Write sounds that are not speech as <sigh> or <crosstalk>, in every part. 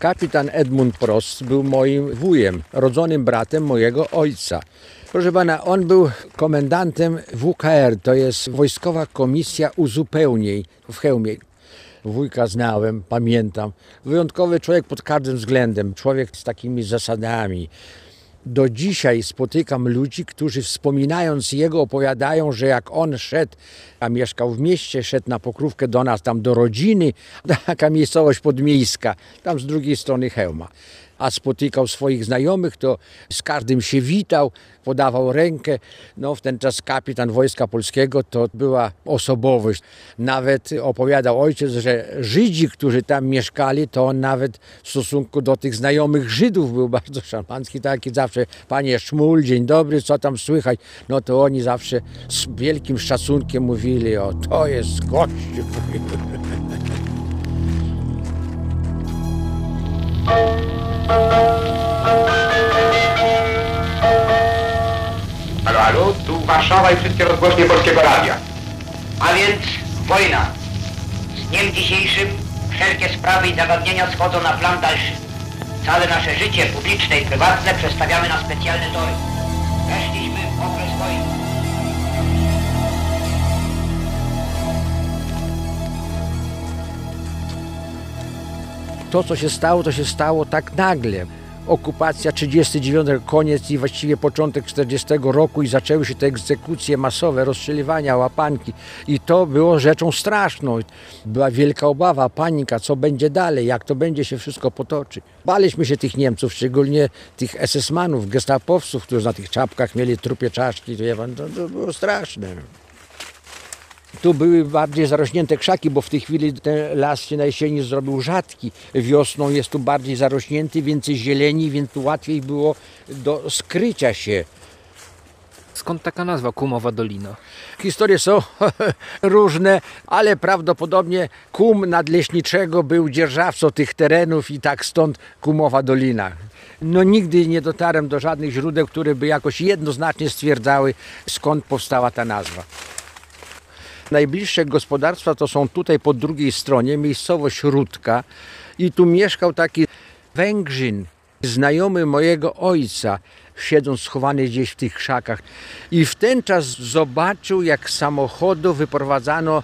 Kapitan Edmund Prost był moim wujem, rodzonym bratem mojego ojca. Proszę pana, on był komendantem WKR, to jest Wojskowa Komisja Uzupełnień w Chełmie. Wujka znałem, pamiętam. Wyjątkowy człowiek pod każdym względem, człowiek z takimi zasadami. Do dzisiaj spotykam ludzi, którzy wspominając jego opowiadają, że jak on szedł, a mieszkał w mieście, szedł na pokrówkę do nas, tam do rodziny, <laughs> taka miejscowość podmiejska, tam z drugiej strony Chełma a spotykał swoich znajomych, to z każdym się witał, podawał rękę. No, w ten czas kapitan Wojska Polskiego to była osobowość. Nawet opowiadał ojciec, że Żydzi, którzy tam mieszkali, to on nawet w stosunku do tych znajomych Żydów był bardzo szarmancki, taki zawsze, panie Szmul, dzień dobry, co tam słychać? No to oni zawsze z wielkim szacunkiem mówili, o to jest gość. <laughs> Halo, halo, tu Warszawa i wszystkie rozgłośnie Polskiego Radia. A więc wojna. Z dniem dzisiejszym wszelkie sprawy i zagadnienia schodzą na plan dalszy. Całe nasze życie publiczne i prywatne przestawiamy na specjalne tory. To, co się stało, to się stało tak nagle. Okupacja 39, koniec i właściwie początek 40 roku i zaczęły się te egzekucje masowe, rozstrzeliwania, łapanki i to było rzeczą straszną. Była wielka obawa, panika, co będzie dalej, jak to będzie się wszystko potoczy. Baliśmy się tych Niemców, szczególnie tych SS-manów, gestapowców, którzy na tych czapkach mieli trupie czaszki, to, to, to było straszne. Tu były bardziej zarośnięte krzaki, bo w tej chwili ten las się na jesieni zrobił rzadki. Wiosną jest tu bardziej zarośnięty, więcej zieleni, więc tu łatwiej było do skrycia się. Skąd taka nazwa Kumowa Dolina? Historie są <laughs> różne, ale prawdopodobnie kum nadleśniczego był dzierżawcą tych terenów i tak stąd Kumowa Dolina. No nigdy nie dotarłem do żadnych źródeł, które by jakoś jednoznacznie stwierdzały, skąd powstała ta nazwa. Najbliższe gospodarstwa to są tutaj po drugiej stronie, miejscowość Rudka i tu mieszkał taki Węgrzyn, znajomy mojego ojca, siedząc schowany gdzieś w tych krzakach. I w ten czas zobaczył, jak samochodu wyprowadzano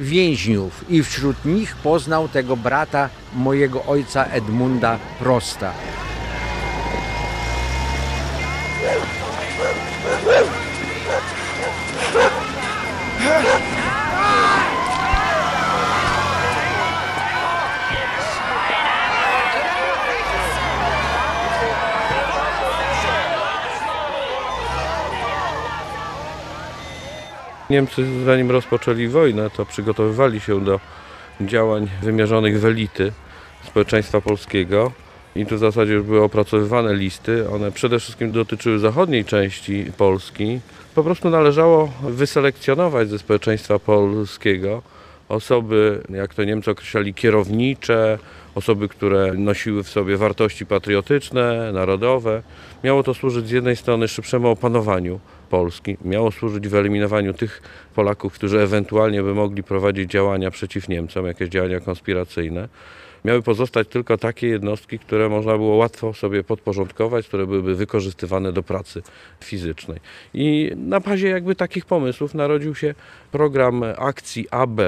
więźniów i wśród nich poznał tego brata mojego ojca Edmunda Prosta. Niemcy zanim rozpoczęli wojnę, to przygotowywali się do działań wymierzonych w elity społeczeństwa polskiego. I tu w zasadzie już były opracowywane listy. One przede wszystkim dotyczyły zachodniej części Polski. Po prostu należało wyselekcjonować ze społeczeństwa polskiego osoby, jak to Niemcy określali, kierownicze, osoby, które nosiły w sobie wartości patriotyczne, narodowe. Miało to służyć z jednej strony szybszemu opanowaniu Polski, miało służyć wyeliminowaniu tych Polaków, którzy ewentualnie by mogli prowadzić działania przeciw Niemcom, jakieś działania konspiracyjne. Miały pozostać tylko takie jednostki, które można było łatwo sobie podporządkować, które byłyby wykorzystywane do pracy fizycznej. I na bazie jakby takich pomysłów narodził się program akcji AB,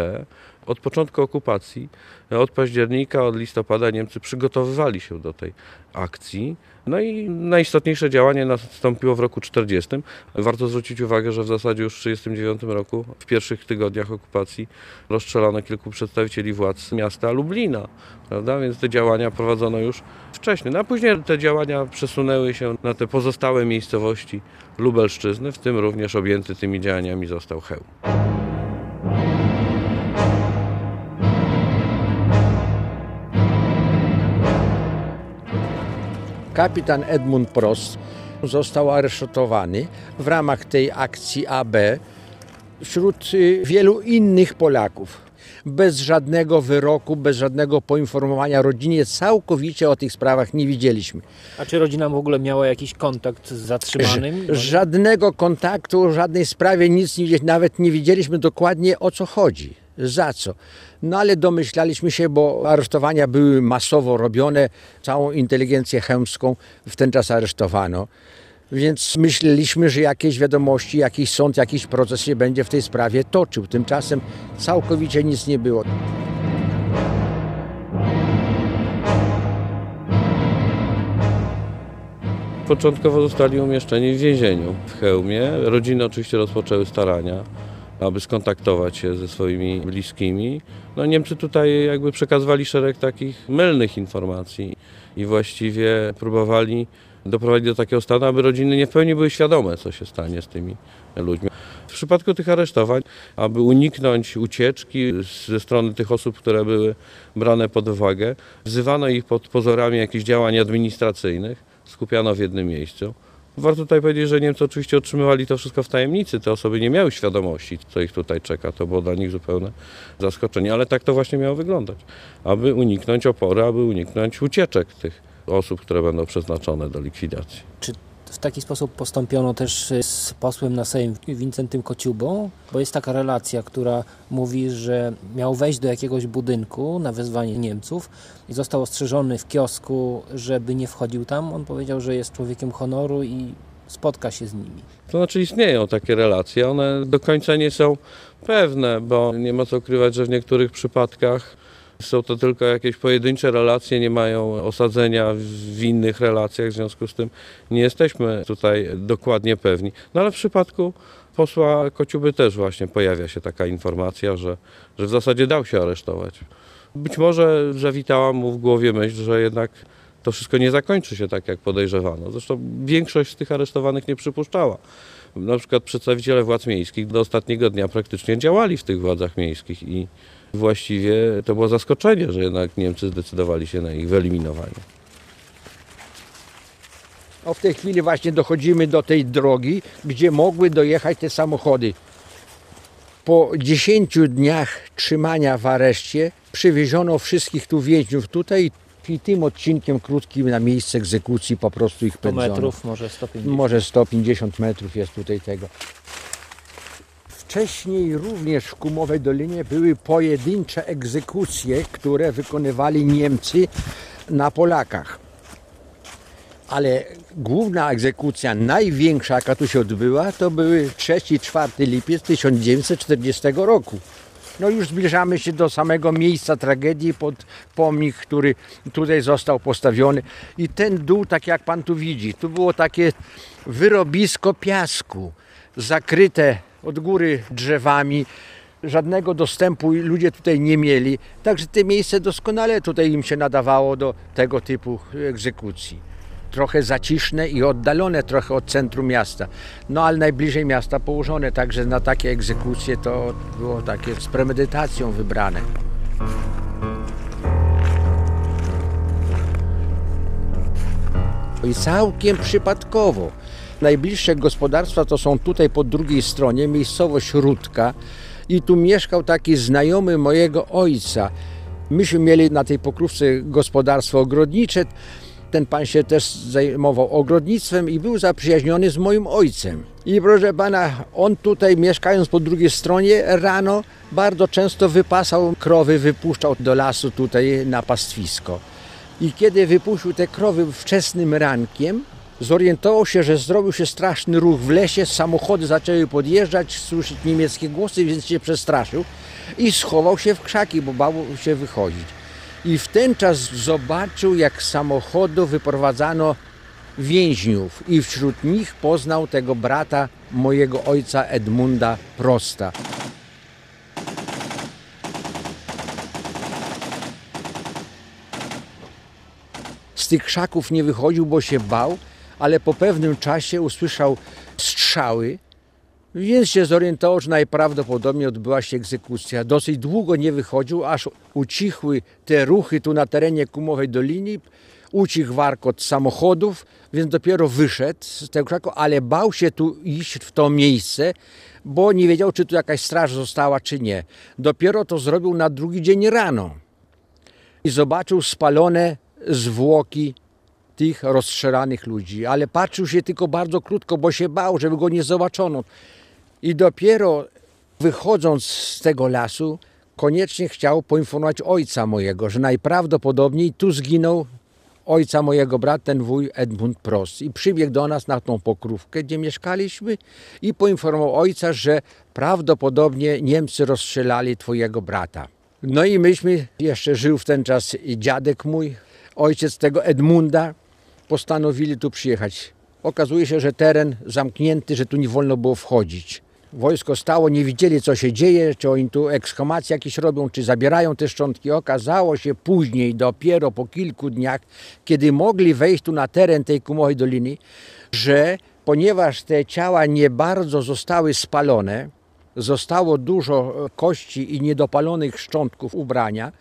od początku okupacji, od października, od listopada Niemcy przygotowywali się do tej akcji. No i najistotniejsze działanie nastąpiło w roku 40. Warto zwrócić uwagę, że w zasadzie już w 1939 roku, w pierwszych tygodniach okupacji, rozstrzelano kilku przedstawicieli władz miasta Lublina. Prawda? Więc te działania prowadzono już wcześniej. No a później te działania przesunęły się na te pozostałe miejscowości Lubelszczyzny, w tym również objęty tymi działaniami został Chełm. Kapitan Edmund Prost został aresztowany w ramach tej akcji AB wśród y, wielu innych Polaków. Bez żadnego wyroku, bez żadnego poinformowania rodzinie, całkowicie o tych sprawach nie widzieliśmy. A czy rodzina w ogóle miała jakiś kontakt z zatrzymanym? Żadnego kontaktu, żadnej sprawie, nic nie, nawet nie wiedzieliśmy dokładnie o co chodzi. Za co? No ale domyślaliśmy się, bo aresztowania były masowo robione, całą inteligencję chemską w ten czas aresztowano. Więc myśleliśmy, że jakieś wiadomości, jakiś sąd, jakiś proces się będzie w tej sprawie toczył. Tymczasem całkowicie nic nie było. Początkowo zostali umieszczeni w więzieniu w Chełmie. Rodziny oczywiście rozpoczęły starania, aby skontaktować się ze swoimi bliskimi. No Niemcy tutaj jakby przekazywali szereg takich mylnych informacji i właściwie próbowali doprowadzić do takiego stanu, aby rodziny nie w pełni były świadome, co się stanie z tymi ludźmi. W przypadku tych aresztowań, aby uniknąć ucieczki ze strony tych osób, które były brane pod uwagę, wzywano ich pod pozorami jakichś działań administracyjnych, skupiano w jednym miejscu. Warto tutaj powiedzieć, że Niemcy oczywiście otrzymywali to wszystko w tajemnicy. Te osoby nie miały świadomości, co ich tutaj czeka. To było dla nich zupełne zaskoczenie, ale tak to właśnie miało wyglądać. Aby uniknąć oporu, aby uniknąć ucieczek tych osób, które będą przeznaczone do likwidacji. Czy taki sposób postąpiono też z posłem na Sejm Wincentym Kociubą? Bo jest taka relacja, która mówi, że miał wejść do jakiegoś budynku na wezwanie Niemców i został ostrzeżony w kiosku, żeby nie wchodził tam. On powiedział, że jest człowiekiem honoru i spotka się z nimi. To znaczy istnieją takie relacje, one do końca nie są pewne, bo nie ma co ukrywać, że w niektórych przypadkach są to tylko jakieś pojedyncze relacje, nie mają osadzenia w innych relacjach, w związku z tym nie jesteśmy tutaj dokładnie pewni. No ale w przypadku posła Kociuby też właśnie pojawia się taka informacja, że, że w zasadzie dał się aresztować. Być może zawitała mu w głowie myśl, że jednak to wszystko nie zakończy się tak, jak podejrzewano. Zresztą większość z tych aresztowanych nie przypuszczała. Na przykład przedstawiciele władz miejskich do ostatniego dnia praktycznie działali w tych władzach miejskich i właściwie to było zaskoczenie, że jednak Niemcy zdecydowali się na ich wyeliminowanie. O, w tej chwili właśnie dochodzimy do tej drogi, gdzie mogły dojechać te samochody. Po 10 dniach trzymania w areszcie przywieziono wszystkich tu więźniów tutaj i tym odcinkiem krótkim na miejsce egzekucji po prostu ich 100 pędzono. metrów, może 150. Może 150 metrów jest tutaj tego. Wcześniej również w Kumowej Dolinie były pojedyncze egzekucje, które wykonywali Niemcy na Polakach. Ale główna egzekucja, największa jaka tu się odbyła, to były 3-4 lipiec 1940 roku. No już zbliżamy się do samego miejsca tragedii pod pomnik, który tutaj został postawiony. I ten dół, tak jak pan tu widzi, tu było takie wyrobisko piasku, zakryte od góry drzewami. Żadnego dostępu ludzie tutaj nie mieli. Także to miejsce doskonale tutaj im się nadawało do tego typu egzekucji trochę zaciszne i oddalone trochę od centrum miasta. No ale najbliżej miasta położone, także na takie egzekucje to było takie z premedytacją wybrane. I całkiem przypadkowo. Najbliższe gospodarstwa to są tutaj po drugiej stronie, miejscowość Rudka i tu mieszkał taki znajomy mojego ojca. Myśmy mieli na tej pokrówce gospodarstwo ogrodnicze. Ten pan się też zajmował ogrodnictwem i był zaprzyjaźniony z moim ojcem. I proszę pana, on tutaj mieszkając po drugiej stronie rano bardzo często wypasał krowy, wypuszczał do lasu tutaj na pastwisko. I kiedy wypuścił te krowy wczesnym rankiem, zorientował się, że zrobił się straszny ruch w lesie, samochody zaczęły podjeżdżać, słyszeć niemieckie głosy, więc się przestraszył i schował się w krzaki, bo bał się wychodzić. I w ten czas zobaczył, jak z samochodu wyprowadzano więźniów i wśród nich poznał tego brata mojego ojca Edmunda Prosta. Z tych krzaków nie wychodził, bo się bał, ale po pewnym czasie usłyszał strzały, więc się zorientował, że najprawdopodobniej odbyła się egzekucja. Dosyć długo nie wychodził, aż ucichły te ruchy tu na terenie Kumowej Doliny, ucichł warkot samochodów, więc dopiero wyszedł z tego krzaku, ale bał się tu iść w to miejsce, bo nie wiedział, czy tu jakaś straż została, czy nie. Dopiero to zrobił na drugi dzień rano i zobaczył spalone zwłoki tych rozstrzelanych ludzi, ale patrzył się tylko bardzo krótko, bo się bał, żeby go nie zobaczono. I dopiero wychodząc z tego lasu, koniecznie chciał poinformować ojca mojego, że najprawdopodobniej tu zginął ojca mojego brata, ten wuj Edmund Prost. I przybiegł do nas na tą pokrówkę, gdzie mieszkaliśmy i poinformował ojca, że prawdopodobnie Niemcy rozstrzelali twojego brata. No i myśmy, jeszcze żył w ten czas dziadek mój, ojciec tego Edmunda, postanowili tu przyjechać. Okazuje się, że teren zamknięty, że tu nie wolno było wchodzić. Wojsko stało, nie widzieli co się dzieje, czy oni tu ekshumacje jakieś robią, czy zabierają te szczątki. Okazało się później, dopiero po kilku dniach, kiedy mogli wejść tu na teren tej Kumowej Doliny, że ponieważ te ciała nie bardzo zostały spalone, zostało dużo kości i niedopalonych szczątków ubrania,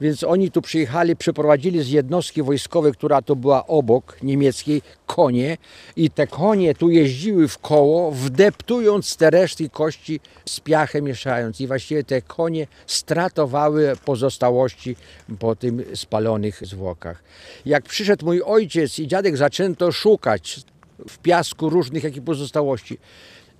więc oni tu przyjechali, przyprowadzili z jednostki wojskowej, która tu była obok niemieckiej, konie i te konie tu jeździły w koło, wdeptując te resztki kości z piachem mieszając i właściwie te konie stratowały pozostałości po tym spalonych zwłokach. Jak przyszedł mój ojciec i dziadek, zaczęto szukać w piasku różnych jakich pozostałości.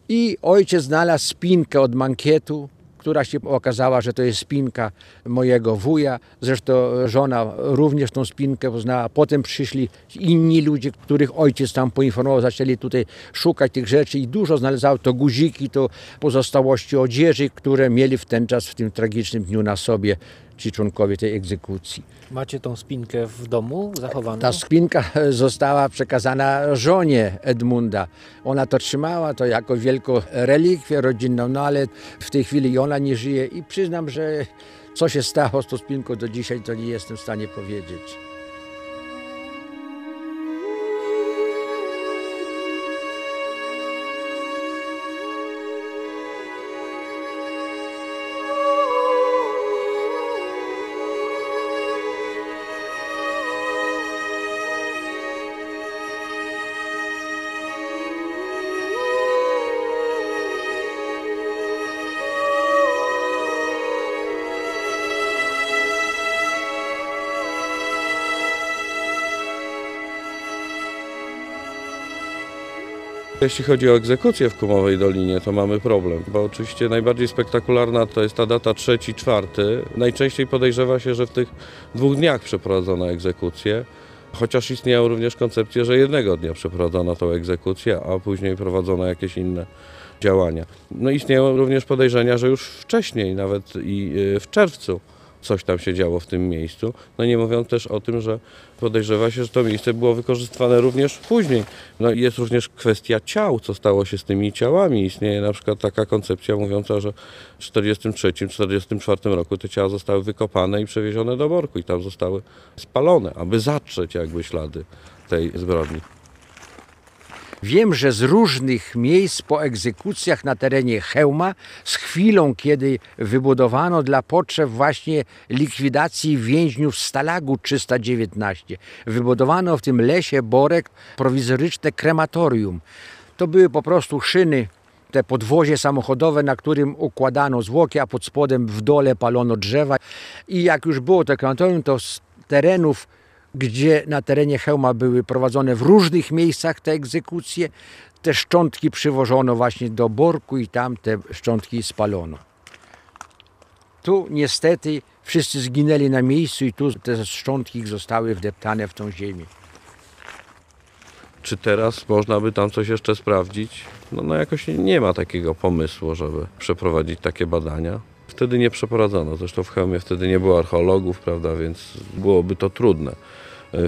I ojciec znalazł spinkę od mankietu, która się okazała, że to jest spinka mojego wuja. Zresztą żona również tą spinkę poznała. Potem przyszli inni ludzie, których ojciec tam poinformował, zaczęli tutaj szukać tych rzeczy i dużo znalezło to guziki, to pozostałości odzieży, które mieli w ten czas, w tym tragicznym dniu na sobie ci członkowie tej egzekucji. Macie tą spinkę w domu zachowaną? Ta spinka <laughs> została przekazana żonie Edmunda. Ona to trzymała to jako wielką relikwię rodzinną, no ale w tej chwili ona nie żyje i przyznam, że co się stało z tą spinką do dzisiaj, to nie jestem w stanie powiedzieć. Jeśli chodzi o egzekucję w Kumowej Dolinie, to mamy problem, bo oczywiście najbardziej spektakularna to jest ta data trzeci, czwarty. Najczęściej podejrzewa się, że w tych dwóch dniach przeprowadzono egzekucję, chociaż istniały również koncepcje, że jednego dnia przeprowadzono tą egzekucję, a później prowadzono jakieś inne działania. No istnieją również podejrzenia, że już wcześniej, nawet i y, w czerwcu, coś tam się działo w tym miejscu. No nie mówiąc też o tym, że podejrzewa się, że to miejsce było wykorzystywane również później. No jest również kwestia ciał, co stało się z tymi ciałami. Istnieje na przykład taka koncepcja mówiąca, że w 1943-1944 roku te ciała zostały wykopane i przewiezione do Borku i tam zostały spalone, aby zatrzeć jakby ślady tej zbrodni. Wiem, że z różnych miejsc po egzekucjach na terenie Chełma, z chwilą, kiedy wybudowano dla potrzeb właśnie likwidacji więźniów Stalagu 319, wybudowano w tym lesie Borek prowizoryczne krematorium. To były po prostu szyny te podwozie samochodowe, na którym układano zwłoki, a pod spodem w dole palono drzewa. I jak już było to krematorium, to z terenów gdzie na terenie Chełma były prowadzone w różnych miejscach te egzekucje. Te szczątki przywożono właśnie do Borku i tam te szczątki spalono. Tu niestety wszyscy zginęli na miejscu i tu te szczątki zostały wdeptane w tą ziemię. Czy teraz można by tam coś jeszcze sprawdzić? No, no jakoś nie ma takiego pomysłu, żeby przeprowadzić takie badania. Wtedy nie przeprowadzono, zresztą w Chełmie wtedy nie było archeologów, prawda, więc byłoby to trudne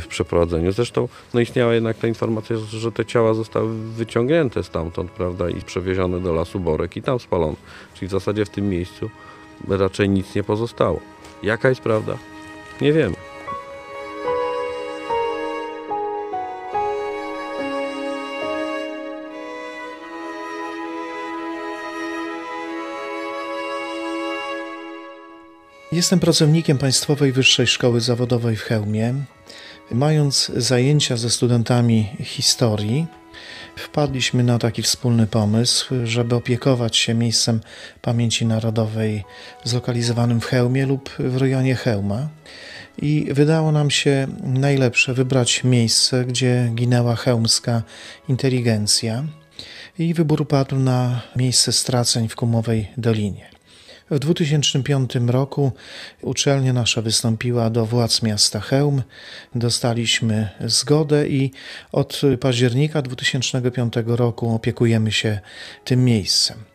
w przeprowadzeniu. Zresztą no istniała jednak ta informacja, że te ciała zostały wyciągnięte stamtąd, prawda, i przewiezione do lasu Borek i tam spalone. Czyli w zasadzie w tym miejscu raczej nic nie pozostało. Jaka jest prawda? Nie wiemy. Jestem pracownikiem Państwowej Wyższej Szkoły Zawodowej w Chełmie. Mając zajęcia ze studentami historii, wpadliśmy na taki wspólny pomysł, żeby opiekować się miejscem pamięci narodowej zlokalizowanym w Chełmie lub w rejonie Chełma. I wydało nam się najlepsze wybrać miejsce, gdzie ginęła chełmska inteligencja. I wybór padł na miejsce straceń w Kumowej Dolinie. W 2005 roku uczelnia nasza wystąpiła do władz miasta Chełm. Dostaliśmy zgodę i od października 2005 roku opiekujemy się tym miejscem.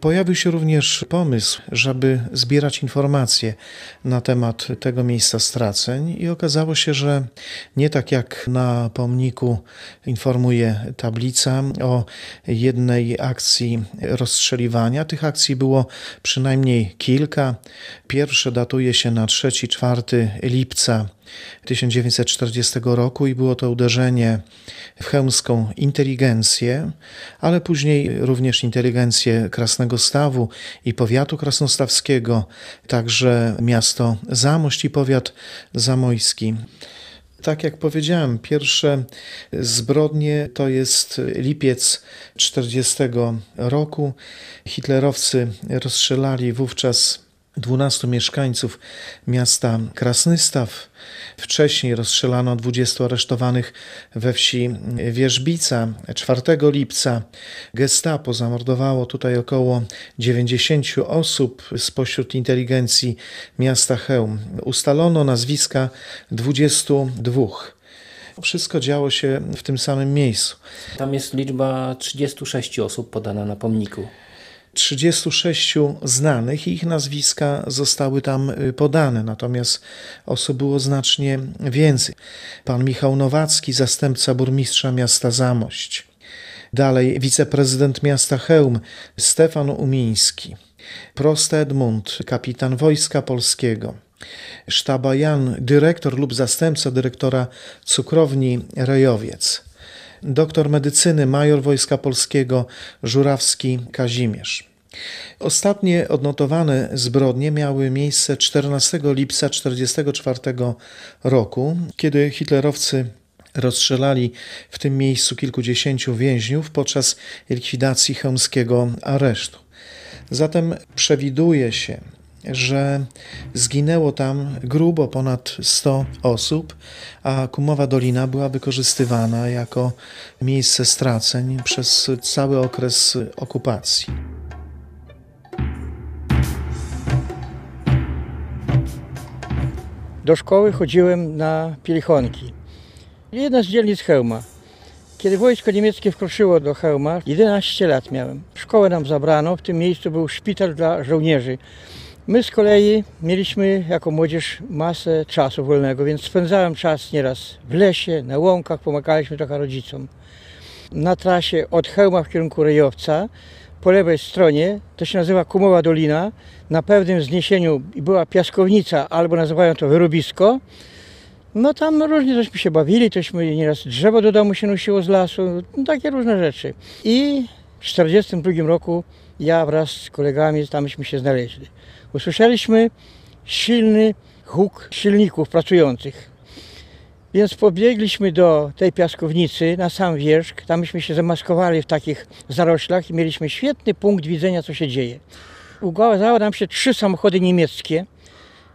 Pojawił się również pomysł, żeby zbierać informacje na temat tego miejsca straceń, i okazało się, że nie tak jak na pomniku informuje tablica o jednej akcji rozstrzeliwania. Tych akcji było przynajmniej kilka. Pierwsze datuje się na 3-4 lipca 1940 roku i było to uderzenie w chełmską inteligencję, ale później również inteligencję Krasnego Stawu i powiatu krasnostawskiego, także miasto Zamość i powiat zamojski. Tak jak powiedziałem, pierwsze zbrodnie to jest lipiec 40 roku. Hitlerowcy rozstrzelali wówczas 12 mieszkańców miasta Krasnystaw. Wcześniej rozstrzelano 20 aresztowanych we wsi Wierzbica. 4 lipca gestapo zamordowało tutaj około 90 osób spośród inteligencji miasta Chełm. Ustalono nazwiska 22. Wszystko działo się w tym samym miejscu. Tam jest liczba 36 osób podana na pomniku. 36 znanych i ich nazwiska zostały tam y, podane, natomiast osób było znacznie więcej. Pan Michał Nowacki, zastępca burmistrza miasta Zamość. Dalej wiceprezydent miasta Chełm Stefan Umiński. Prost Edmund, kapitan Wojska Polskiego. Sztaba Jan, dyrektor lub zastępca dyrektora cukrowni Rejowiec doktor medycyny, major Wojska Polskiego Żurawski Kazimierz. Ostatnie odnotowane zbrodnie miały miejsce 14 lipca 1944 roku, kiedy hitlerowcy rozstrzelali w tym miejscu kilkudziesięciu więźniów podczas likwidacji chełmskiego aresztu. Zatem przewiduje się, że zginęło tam grubo ponad 100 osób, a Kumowa Dolina była wykorzystywana jako miejsce straceń przez cały okres okupacji. Do szkoły chodziłem na Pielichonki. Jedna z dzielnic Chełma. Kiedy wojsko niemieckie wkroczyło do Chełma, 11 lat miałem. Szkołę nam zabrano, w tym miejscu był szpital dla żołnierzy. My z kolei mieliśmy jako młodzież masę czasu wolnego, więc spędzałem czas nieraz w lesie, na łąkach, pomagaliśmy trochę rodzicom. Na trasie od Chełma w kierunku Rejowca, po lewej stronie, to się nazywa Kumowa Dolina, na pewnym wzniesieniu była piaskownica, albo nazywają to wyrobisko. No tam różnie żeśmy się bawili, tośmy nieraz drzewo do domu się nosiło z lasu, no, takie różne rzeczy. I w 1942 roku ja wraz z kolegami tamśmy się znaleźli usłyszeliśmy silny huk silników pracujących. Więc pobiegliśmy do tej piaskownicy na sam wierzch. Tam myśmy się zamaskowali w takich zaroślach i mieliśmy świetny punkt widzenia, co się dzieje. Ukazały nam się trzy samochody niemieckie,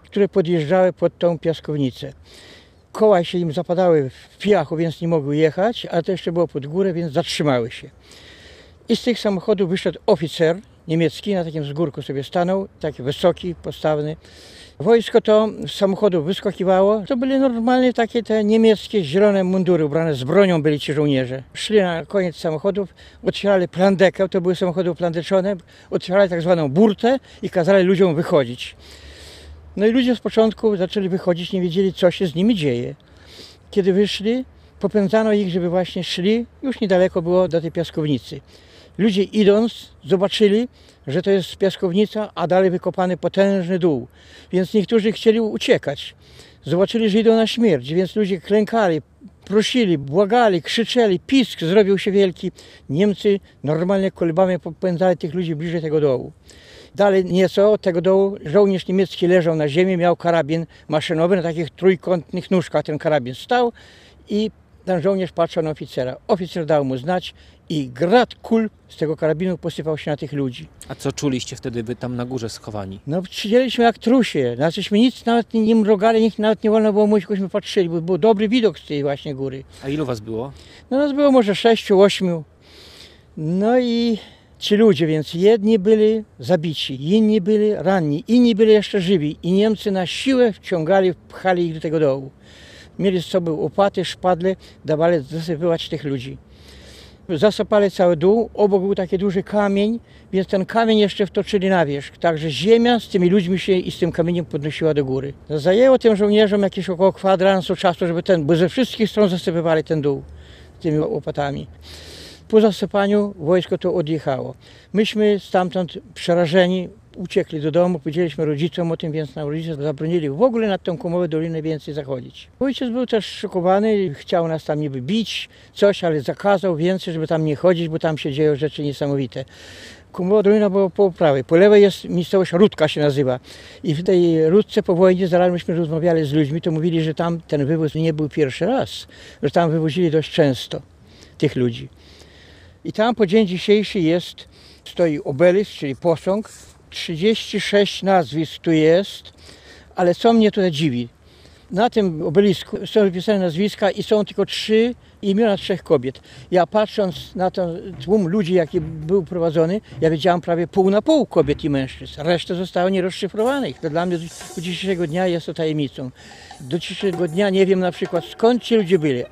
które podjeżdżały pod tą piaskownicę. Koła się im zapadały w piachu, więc nie mogły jechać, ale to jeszcze było pod górę, więc zatrzymały się. I z tych samochodów wyszedł oficer niemiecki, na takim wzgórku sobie stanął, taki wysoki, postawny. Wojsko to z samochodu wyskakiwało. To były normalnie takie te niemieckie zielone mundury, ubrane z bronią byli ci żołnierze. Szli na koniec samochodów, otwierali plandekę, to były samochody plandeczone, otwierali tak zwaną burtę i kazali ludziom wychodzić. No i ludzie z początku zaczęli wychodzić, nie wiedzieli co się z nimi dzieje. Kiedy wyszli, popędzano ich, żeby właśnie szli, już niedaleko było do tej piaskownicy. Ludzie idąc zobaczyli, że to jest piaskownica, a dalej wykopany potężny dół. Więc niektórzy chcieli uciekać. Zobaczyli, że idą na śmierć, więc ludzie klękali, prosili, błagali, krzyczeli, pisk zrobił się wielki. Niemcy normalnie kolbami popędzali tych ludzi bliżej tego dołu. Dalej nieco od tego dołu żołnierz niemiecki leżał na ziemi, miał karabin maszynowy na takich trójkątnych nóżkach. Ten karabin stał i ten żołnierz patrzył na oficera. Oficer dał mu znać i grad kul z tego karabinu posypał się na tych ludzi. A co czuliście wtedy wy tam na górze schowani? No siedzieliśmy jak trusie, znaczyśmy nic nawet nie mrogali, nikt nawet nie wolno było mówić, byśmy patrzyli, bo był dobry widok z tej właśnie góry. A ilu was było? No nas było może sześciu, ośmiu. No i Ci ludzie, więc jedni byli zabici, inni byli ranni, inni byli jeszcze żywi i Niemcy na siłę wciągali, pchali ich do tego dołu. Mieli z sobą łopaty, szpadle, dawali zasypywać tych ludzi. Zasypali cały dół, obok był taki duży kamień, więc ten kamień jeszcze wtoczyli na wierzch. Także ziemia z tymi ludźmi się i z tym kamieniem podnosiła do góry. Zajęło tym żołnierzom jakieś około kwadransu czasu, żeby ten, bo ze wszystkich stron zasypywali ten dół tymi łopatami. Po zasypaniu wojsko to odjechało. Myśmy stamtąd przerażeni uciekli do domu, powiedzieliśmy rodzicom o tym, więc nam rodzice zabronili w ogóle nad tą Kumowę Dolinę więcej zachodzić. Ojciec był też szokowany, chciał nas tam niby bić, coś, ale zakazał więcej, żeby tam nie chodzić, bo tam się dzieją rzeczy niesamowite. Kumowa Dolina była po prawej, po lewej jest miejscowość Rudka się nazywa. I w tej Rudce po wojnie, zaraz myśmy rozmawiali z ludźmi, to mówili, że tam ten wywóz nie był pierwszy raz, że tam wywozili dość często tych ludzi. I tam po dzień dzisiejszy jest, stoi obelisk, czyli posąg. 36 nazwisk tu jest, ale co mnie tutaj dziwi, na tym obelisku są wypisane nazwiska i są tylko trzy imiona trzech kobiet. Ja patrząc na ten tłum ludzi, jaki był prowadzony, ja wiedziałam prawie pół na pół kobiet i mężczyzn. Reszta została nierozszyfrowanych. To dla mnie do dzisiejszego dnia jest to tajemnicą. Do dzisiejszego dnia nie wiem na przykład skąd ci ludzie byli.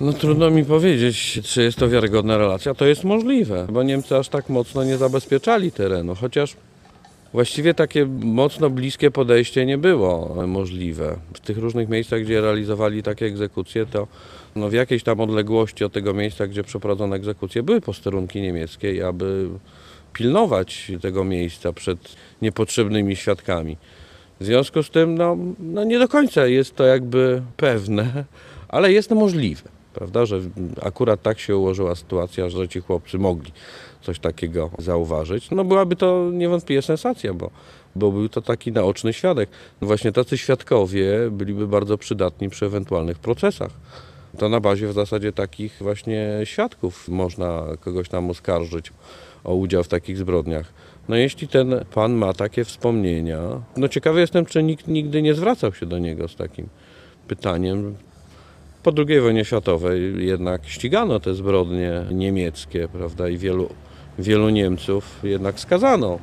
No trudno mi powiedzieć, czy jest to wiarygodna relacja. To jest możliwe, bo Niemcy aż tak mocno nie zabezpieczali terenu, chociaż właściwie takie mocno bliskie podejście nie było możliwe. W tych różnych miejscach, gdzie realizowali takie egzekucje, to no w jakiejś tam odległości od tego miejsca, gdzie przeprowadzono egzekucje, były posterunki niemieckie, aby pilnować tego miejsca przed niepotrzebnymi świadkami. W związku z tym, no, no nie do końca jest to jakby pewne, ale jest to możliwe prawda, że akurat tak się ułożyła sytuacja, że ci chłopcy mogli coś takiego zauważyć. No byłaby to niewątpliwie sensacja, bo, bo był to taki naoczny świadek. No właśnie tacy świadkowie byliby bardzo przydatni przy ewentualnych procesach. To na bazie w zasadzie takich właśnie świadków można kogoś tam oskarżyć o udział w takich zbrodniach. No jeśli ten pan ma takie wspomnienia, no ciekawy jestem, czy nikt nigdy nie zwracał się do niego z takim pytaniem, po II wojnie światowej jednak ścigano te zbrodnie niemieckie, prawda, i wielu, wielu Niemców jednak skazano.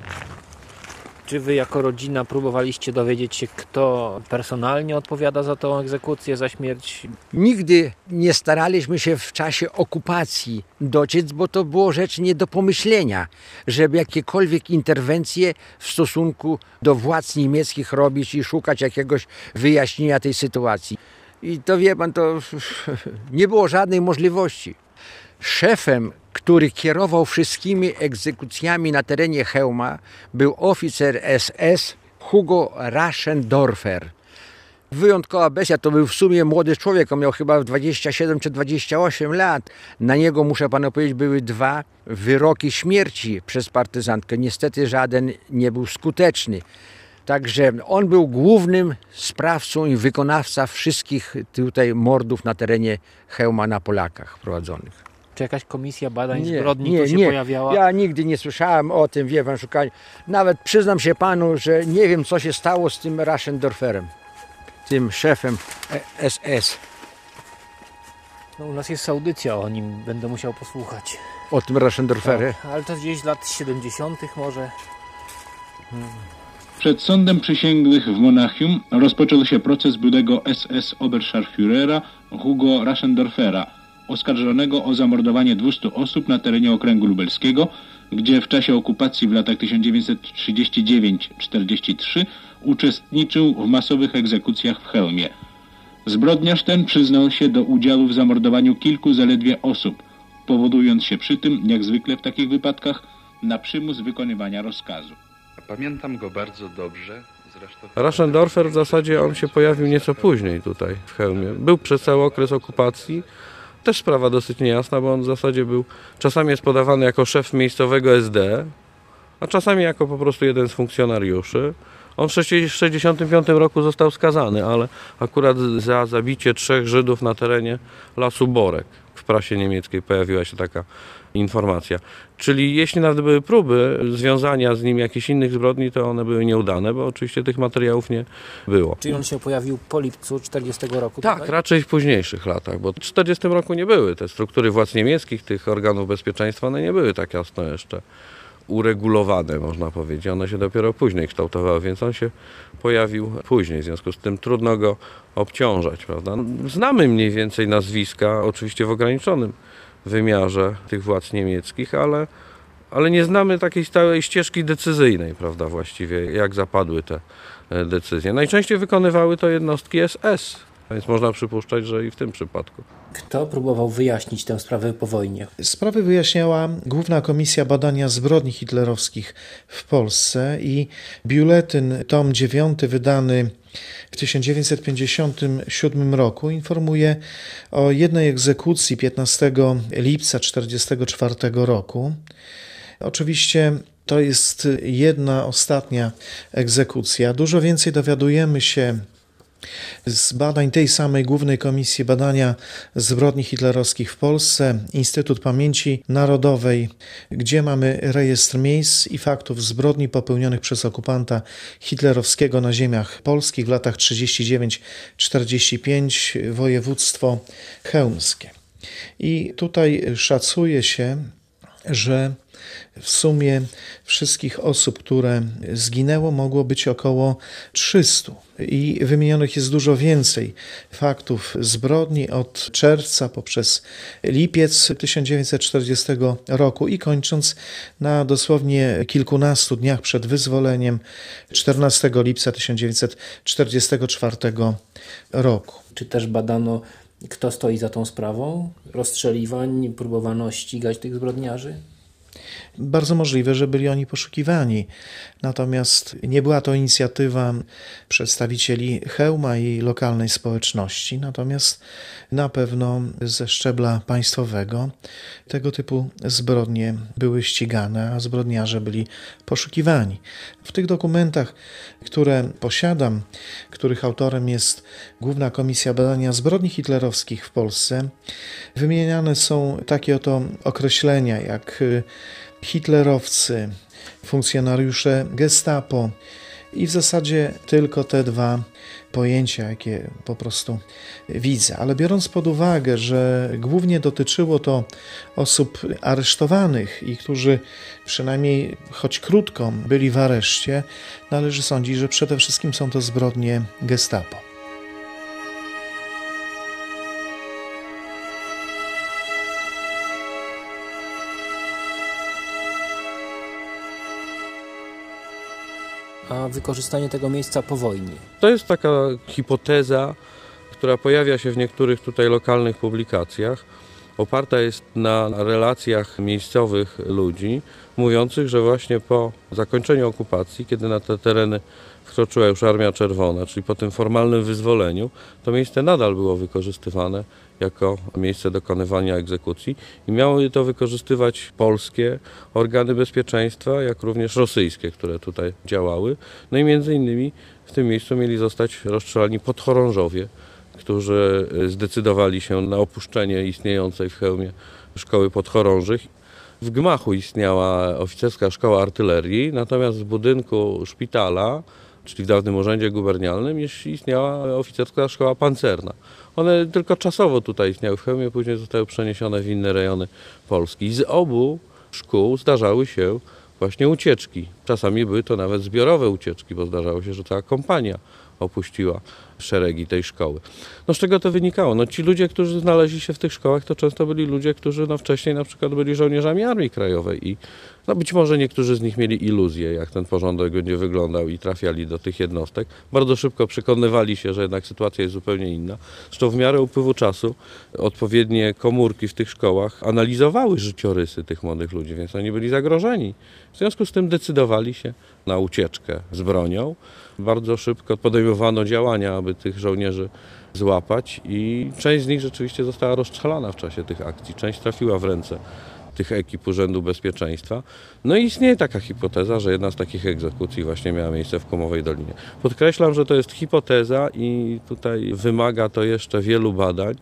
Czy wy jako rodzina próbowaliście dowiedzieć się, kto personalnie odpowiada za tą egzekucję, za śmierć? Nigdy nie staraliśmy się w czasie okupacji dociec, bo to było rzecz nie do pomyślenia, żeby jakiekolwiek interwencje w stosunku do władz niemieckich robić i szukać jakiegoś wyjaśnienia tej sytuacji. I to wie pan, to <laughs> nie było żadnej możliwości. Szefem, który kierował wszystkimi egzekucjami na terenie Chełma, był oficer SS Hugo Raschendorfer. Wyjątkowa bestia, to był w sumie młody człowiek, on miał chyba 27 czy 28 lat. Na niego, muszę panu powiedzieć, były dwa wyroki śmierci przez partyzantkę. Niestety żaden nie był skuteczny. Także on był głównym sprawcą i wykonawca wszystkich tutaj mordów na terenie Chełma na Polakach prowadzonych. Czy jakaś komisja badań zbrodni nie, się nie. pojawiała? Ja nigdy nie słyszałem o tym, wie pan. Nawet przyznam się panu, że nie wiem, co się stało z tym Raschendorferem, tym szefem SS. No, u nas jest audycja o nim, będę musiał posłuchać. O tym Raschendorferie? Tak, ale to gdzieś lat 70. może. Hmm. Przed sądem przysięgłych w Monachium rozpoczął się proces byłego SS Oberscharführera Hugo Raschendorfera, oskarżonego o zamordowanie 200 osób na terenie okręgu lubelskiego, gdzie w czasie okupacji w latach 1939-43 uczestniczył w masowych egzekucjach w Chełmie. Zbrodniarz ten przyznał się do udziału w zamordowaniu kilku zaledwie osób, powodując się przy tym, jak zwykle w takich wypadkach, na przymus wykonywania rozkazu. Pamiętam go bardzo dobrze. Raschendorfer w zasadzie on się pojawił nieco później tutaj w Chełmie. Był przez cały okres okupacji. Też sprawa dosyć niejasna, bo on w zasadzie był, czasami jest podawany jako szef miejscowego SD, a czasami jako po prostu jeden z funkcjonariuszy. On w 1965 roku został skazany, ale akurat za zabicie trzech Żydów na terenie Lasu Borek. W prasie niemieckiej pojawiła się taka informacja. Czyli jeśli nawet były próby związania z nim jakichś innych zbrodni, to one były nieudane, bo oczywiście tych materiałów nie było. Czyli on się pojawił po lipcu 40 roku? Tak, tutaj? raczej w późniejszych latach, bo w 40 roku nie były te struktury władz niemieckich, tych organów bezpieczeństwa, one nie były tak jasno jeszcze uregulowane, można powiedzieć. One się dopiero później kształtowały, więc on się pojawił później, w związku z tym trudno go obciążać, prawda? Znamy mniej więcej nazwiska, oczywiście w ograniczonym wymiarze tych władz niemieckich, ale, ale nie znamy takiej stałej ścieżki decyzyjnej, prawda, właściwie, jak zapadły te e, decyzje. Najczęściej wykonywały to jednostki SS, więc można przypuszczać, że i w tym przypadku. Kto próbował wyjaśnić tę sprawę po wojnie? Sprawy wyjaśniała Główna Komisja Badania Zbrodni Hitlerowskich w Polsce i biuletyn tom 9 wydany w 1957 roku informuje o jednej egzekucji 15 lipca 1944 roku. Oczywiście to jest jedna ostatnia egzekucja. Dużo więcej dowiadujemy się z badań tej samej Głównej Komisji Badania Zbrodni Hitlerowskich w Polsce, Instytut Pamięci Narodowej, gdzie mamy rejestr miejsc i faktów zbrodni popełnionych przez okupanta hitlerowskiego na ziemiach polskich w latach 39-45, województwo chełmskie. I tutaj szacuje się, że w sumie wszystkich osób, które zginęło, mogło być około 300. I wymienionych jest dużo więcej faktów zbrodni od czerwca poprzez lipiec 1940 roku i kończąc na dosłownie kilkunastu dniach przed wyzwoleniem 14 lipca 1944 roku. Czy też badano, kto stoi za tą sprawą? Rozstrzeliwań, próbowano ścigać tych zbrodniarzy? Bardzo możliwe, że byli oni poszukiwani. Natomiast nie była to inicjatywa przedstawicieli Hełma i lokalnej społeczności, natomiast na pewno ze szczebla państwowego tego typu zbrodnie były ścigane, a zbrodniarze byli poszukiwani. W tych dokumentach, które posiadam, których autorem jest Główna Komisja Badania Zbrodni Hitlerowskich w Polsce, wymieniane są takie oto określenia jak hitlerowcy, funkcjonariusze Gestapo i w zasadzie tylko te dwa pojęcia, jakie po prostu widzę. Ale biorąc pod uwagę, że głównie dotyczyło to osób aresztowanych i którzy przynajmniej choć krótko byli w areszcie, należy sądzić, że przede wszystkim są to zbrodnie Gestapo. A wykorzystanie tego miejsca po wojnie. To jest taka hipoteza, która pojawia się w niektórych tutaj lokalnych publikacjach. Oparta jest na relacjach miejscowych ludzi, mówiących, że właśnie po zakończeniu okupacji, kiedy na te tereny wkroczyła już Armia Czerwona, czyli po tym formalnym wyzwoleniu, to miejsce nadal było wykorzystywane jako miejsce dokonywania egzekucji i miały to wykorzystywać polskie organy bezpieczeństwa, jak również rosyjskie, które tutaj działały. No i między innymi w tym miejscu mieli zostać rozstrzelani podchorążowie, którzy zdecydowali się na opuszczenie istniejącej w Chełmie szkoły podchorążych. W gmachu istniała oficerska szkoła artylerii, natomiast w budynku szpitala, czyli w dawnym urzędzie gubernialnym, istniała oficerska szkoła pancerna. One tylko czasowo tutaj istniały w Chełmie, później zostały przeniesione w inne rejony Polski. Z obu szkół zdarzały się właśnie ucieczki. Czasami były to nawet zbiorowe ucieczki, bo zdarzało się, że cała kompania opuściła szeregi tej szkoły. No z czego to wynikało? No ci ludzie, którzy znaleźli się w tych szkołach, to często byli ludzie, którzy no wcześniej na przykład byli żołnierzami Armii Krajowej i no być może niektórzy z nich mieli iluzję, jak ten porządek będzie wyglądał i trafiali do tych jednostek. Bardzo szybko przekonywali się, że jednak sytuacja jest zupełnie inna. Zresztą w miarę upływu czasu odpowiednie komórki w tych szkołach analizowały życiorysy tych młodych ludzi, więc oni byli zagrożeni. W związku z tym decydowali się na ucieczkę z bronią. Bardzo szybko podejmowano działania, aby tych żołnierzy złapać i część z nich rzeczywiście została rozstrzelana w czasie tych akcji. Część trafiła w ręce tych ekip Urzędu Bezpieczeństwa. No i istnieje taka hipoteza, że jedna z takich egzekucji właśnie miała miejsce w Komowej Dolinie. Podkreślam, że to jest hipoteza i tutaj wymaga to jeszcze wielu badań.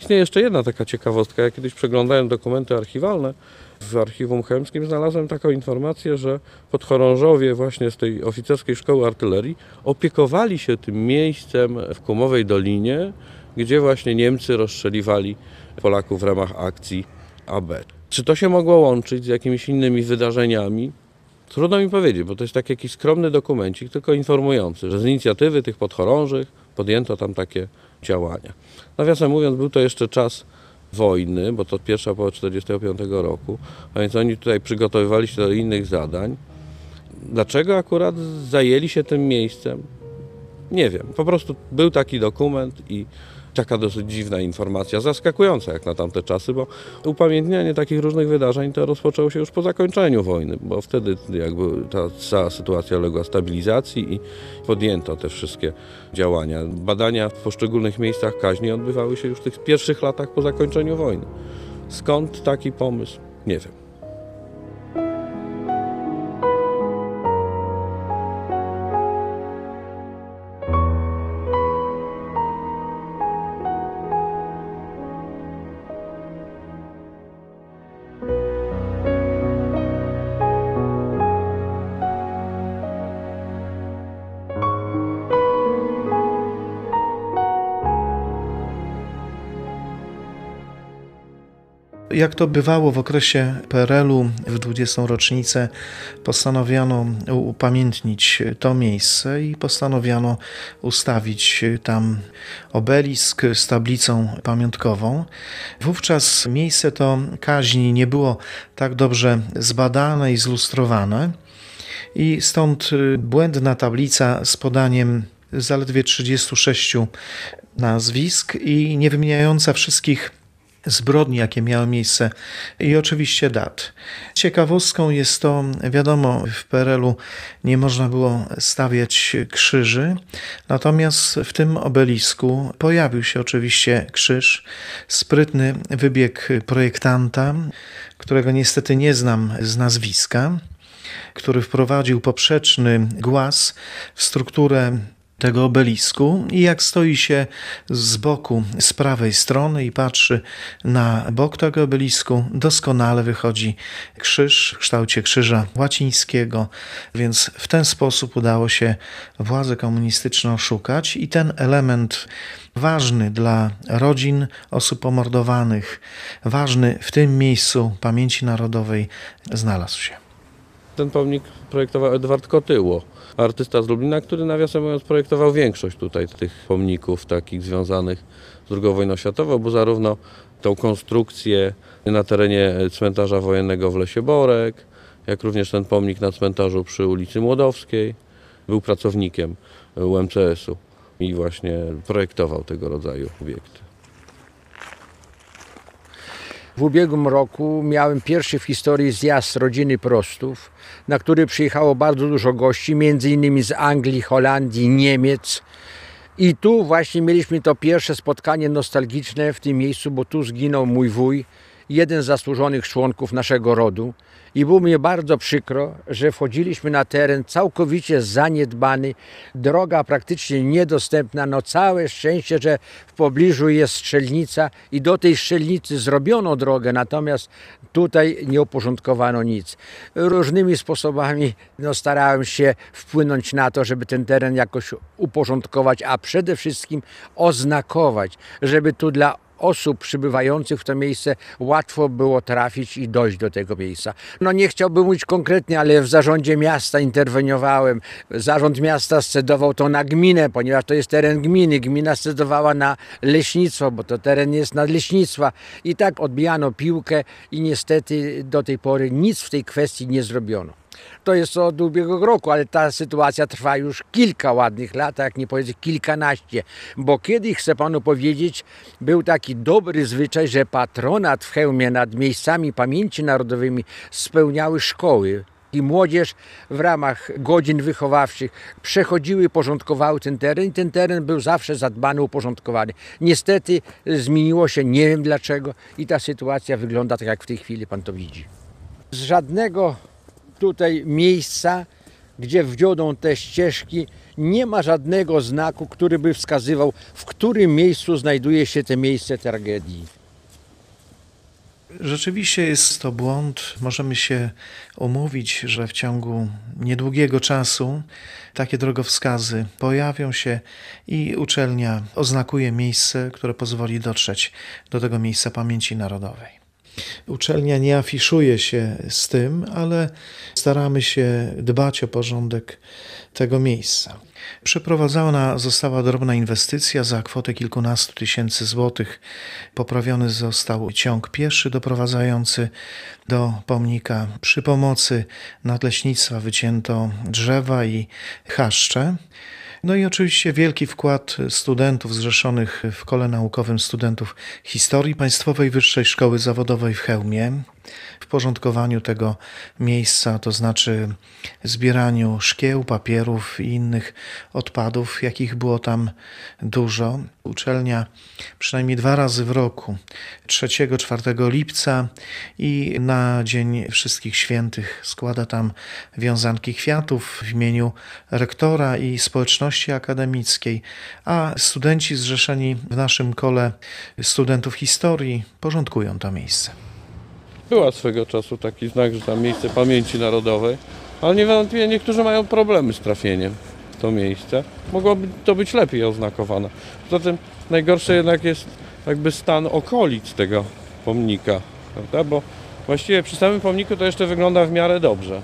Istnieje jeszcze jedna taka ciekawostka. Ja kiedyś przeglądałem dokumenty archiwalne W archiwum chełmskim znalazłem taką informację, że podchorążowie właśnie z tej oficerskiej szkoły artylerii opiekowali się tym miejscem w Kumowej Dolinie, gdzie właśnie Niemcy rozstrzeliwali Polaków w ramach akcji AB. Czy to się mogło łączyć z jakimiś innymi wydarzeniami? Trudno mi powiedzieć, bo to jest taki jakiś skromny dokumencik, tylko informujący, że z inicjatywy tych podchorążych podjęto tam takie działania. Nawiasem mówiąc, był to jeszcze czas wojny, bo to pierwsza połowa 1945 roku, a więc oni tutaj przygotowywali się do innych zadań. Dlaczego akurat zajęli się tym miejscem? Nie wiem. Po prostu był taki dokument i taka dosyć dziwna informacja, zaskakująca jak na tamte czasy, bo upamiętnianie takich różnych wydarzeń to rozpoczęło się już po zakończeniu wojny, bo wtedy jakby ta cała sytuacja uległa stabilizacji i podjęto te wszystkie działania. Badania w poszczególnych miejscach kaźni odbywały się już w tych pierwszych latach po zakończeniu wojny. Skąd taki pomysł? Nie wiem. Jak to bywało w okresie PRL-u w 20. rocznicę postanowiono upamiętnić to miejsce i postanowiono ustawić tam obelisk z tablicą pamiątkową. Wówczas miejsce to kaźni nie było tak dobrze zbadane i zlustrowane i stąd błędna tablica z podaniem zaledwie 36 nazwisk i nie wymieniająca wszystkich zbrodni, jakie miały miejsce i oczywiście dat. Ciekawostką jest to, wiadomo, w PRL-u nie można było stawiać krzyży, natomiast w tym obelisku pojawił się oczywiście krzyż, sprytny wybieg projektanta, którego niestety nie znam z nazwiska, który wprowadził poprzeczny głaz w strukturę tego obelisku i jak stoi się z boku, z prawej strony i patrzy na bok tego obelisku, doskonale wychodzi krzyż w kształcie krzyża łacińskiego, więc w ten sposób udało się władzę komunistyczną szukać i ten element ważny dla rodzin osób pomordowanych, ważny w tym miejscu pamięci narodowej znalazł się. Ten pomnik projektował Edward Kotyło artysta z Lublina, który nawiasem mówiąc projektował większość tutaj tych pomników takich związanych z II wojną światową, bo zarówno tą konstrukcję na terenie cmentarza wojennego w Lesie Borek, jak również ten pomnik na cmentarzu przy ulicy Młodowskiej. Był pracownikiem UMCS-u i właśnie projektował tego rodzaju obiekty. W ubiegłym roku miałem pierwszy w historii zjazd rodziny Prostów, na który przyjechało bardzo dużo gości, między innymi z Anglii, Holandii, Niemiec. I tu właśnie mieliśmy to pierwsze spotkanie nostalgiczne w tym miejscu, bo tu zginął mój wuj, jeden z zasłużonych członków naszego rodu. I było mi bardzo przykro, że wchodziliśmy na teren całkowicie zaniedbany, droga praktycznie niedostępna. No całe szczęście, że w pobliżu jest strzelnica i do tej strzelnicy zrobiono drogę, natomiast tutaj nie uporządkowano nic. Różnymi sposobami no, starałem się wpłynąć na to, żeby ten teren jakoś uporządkować, a przede wszystkim oznakować, żeby tu dla osób przybywających w to miejsce łatwo było trafić i dojść do tego miejsca. No nie chciałbym mówić konkretnie, ale w zarządzie miasta interweniowałem. Zarząd miasta scedował to na gminę, ponieważ to jest teren gminy. Gmina scedowała na leśnictwo, bo to teren jest nadleśnictwa. I tak odbijano piłkę i niestety do tej pory nic w tej kwestii nie zrobiono. To jest od ubiegłego roku, ale ta sytuacja trwa już kilka ładnych lat, jak nie powiedzieć kilkanaście. Bo kiedyś, chcę panu powiedzieć, był taki dobry zwyczaj, że patronat w hełmie nad miejscami pamięci narodowymi spełniały szkoły i młodzież w ramach godzin wychowawczych przechodziły, porządkowały ten teren i ten teren był zawsze zadbany, uporządkowany. Niestety zmieniło się, nie wiem dlaczego i ta sytuacja wygląda tak, jak w tej chwili pan to widzi. Z żadnego tutaj miejsca, gdzie wdziodą te ścieżki, nie ma żadnego znaku, który by wskazywał, w którym miejscu znajduje się to miejsce tragedii. Rzeczywiście jest to błąd. Możemy się umówić, że w ciągu niedługiego czasu takie drogowskazy pojawią się i uczelnia oznakuje miejsce, które pozwoli dotrzeć do tego miejsca pamięci narodowej. Uczelnia nie afiszuje się z tym, ale staramy się dbać o porządek tego miejsca. Przeprowadzona została drobna inwestycja za kwotę kilkunastu tysięcy złotych. Poprawiony został ciąg pieszy doprowadzający do pomnika. Przy pomocy nadleśnictwa wycięto drzewa i chaszcze. No i oczywiście wielki wkład studentów zrzeszonych w kole naukowym studentów historii Państwowej Wyższej Szkoły Zawodowej w Chełmie w porządkowaniu tego miejsca, to znaczy zbieraniu szkieł, papierów i innych odpadów, jakich było tam dużo. Uczelnia przynajmniej dwa razy w roku, 3-4 lipca i na Dzień Wszystkich Świętych składa tam wiązanki kwiatów w imieniu rektora i społeczności akademickiej, a studenci zrzeszeni w naszym kole studentów historii porządkują to miejsce. Była swego czasu taki znak, że tam miejsce pamięci narodowej, ale niewątpliwie niektórzy mają problemy z trafieniem w to miejsce. Mogłoby to być lepiej oznakowane. Poza tym najgorsze jednak jest jakby stan okolic tego pomnika, prawda? Bo właściwie przy samym pomniku to jeszcze wygląda w miarę dobrze,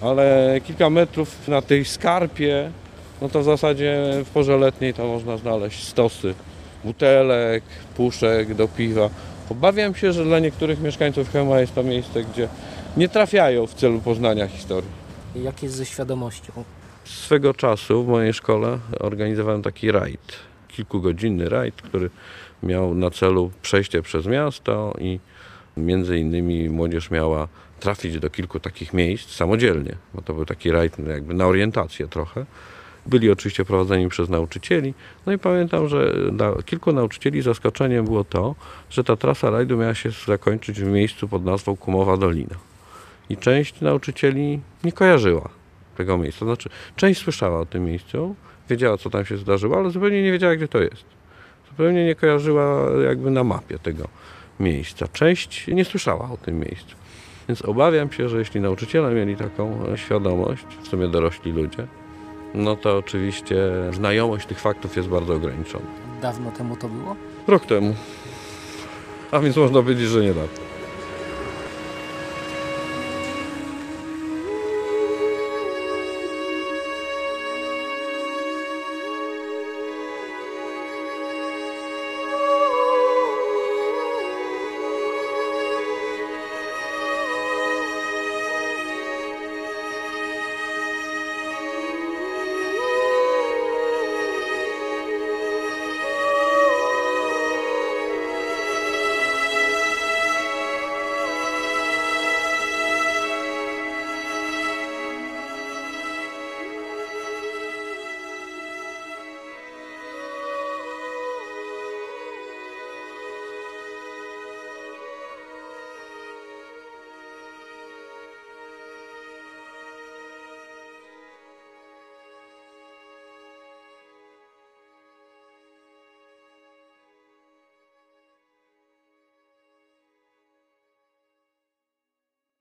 ale kilka metrów na tej skarpie, no to w zasadzie w porze letniej to można znaleźć stosy butelek, puszek do piwa. Obawiam się, że dla niektórych mieszkańców Chełma jest to miejsce, gdzie nie trafiają w celu poznania historii. Jak jest ze świadomością? Swego czasu w mojej szkole organizowałem taki rajd, kilkugodzinny rajd, który miał na celu przejście przez miasto i między innymi młodzież miała trafić do kilku takich miejsc samodzielnie, bo to był taki rajd jakby na orientację trochę. Byli oczywiście prowadzeni przez nauczycieli. No i pamiętam, że dla kilku nauczycieli zaskoczeniem było to, że ta trasa rajdu miała się zakończyć w miejscu pod nazwą Kumowa Dolina. I część nauczycieli nie kojarzyła tego miejsca. Znaczy, część słyszała o tym miejscu, wiedziała, co tam się zdarzyło, ale zupełnie nie wiedziała, gdzie to jest. Zupełnie nie kojarzyła jakby na mapie tego miejsca. Część nie słyszała o tym miejscu. Więc obawiam się, że jeśli nauczyciele mieli taką świadomość, w sumie dorośli ludzie, no to oczywiście znajomość tych faktów jest bardzo ograniczona. Dawno temu to było? Rok temu. A więc można powiedzieć, że niedawno.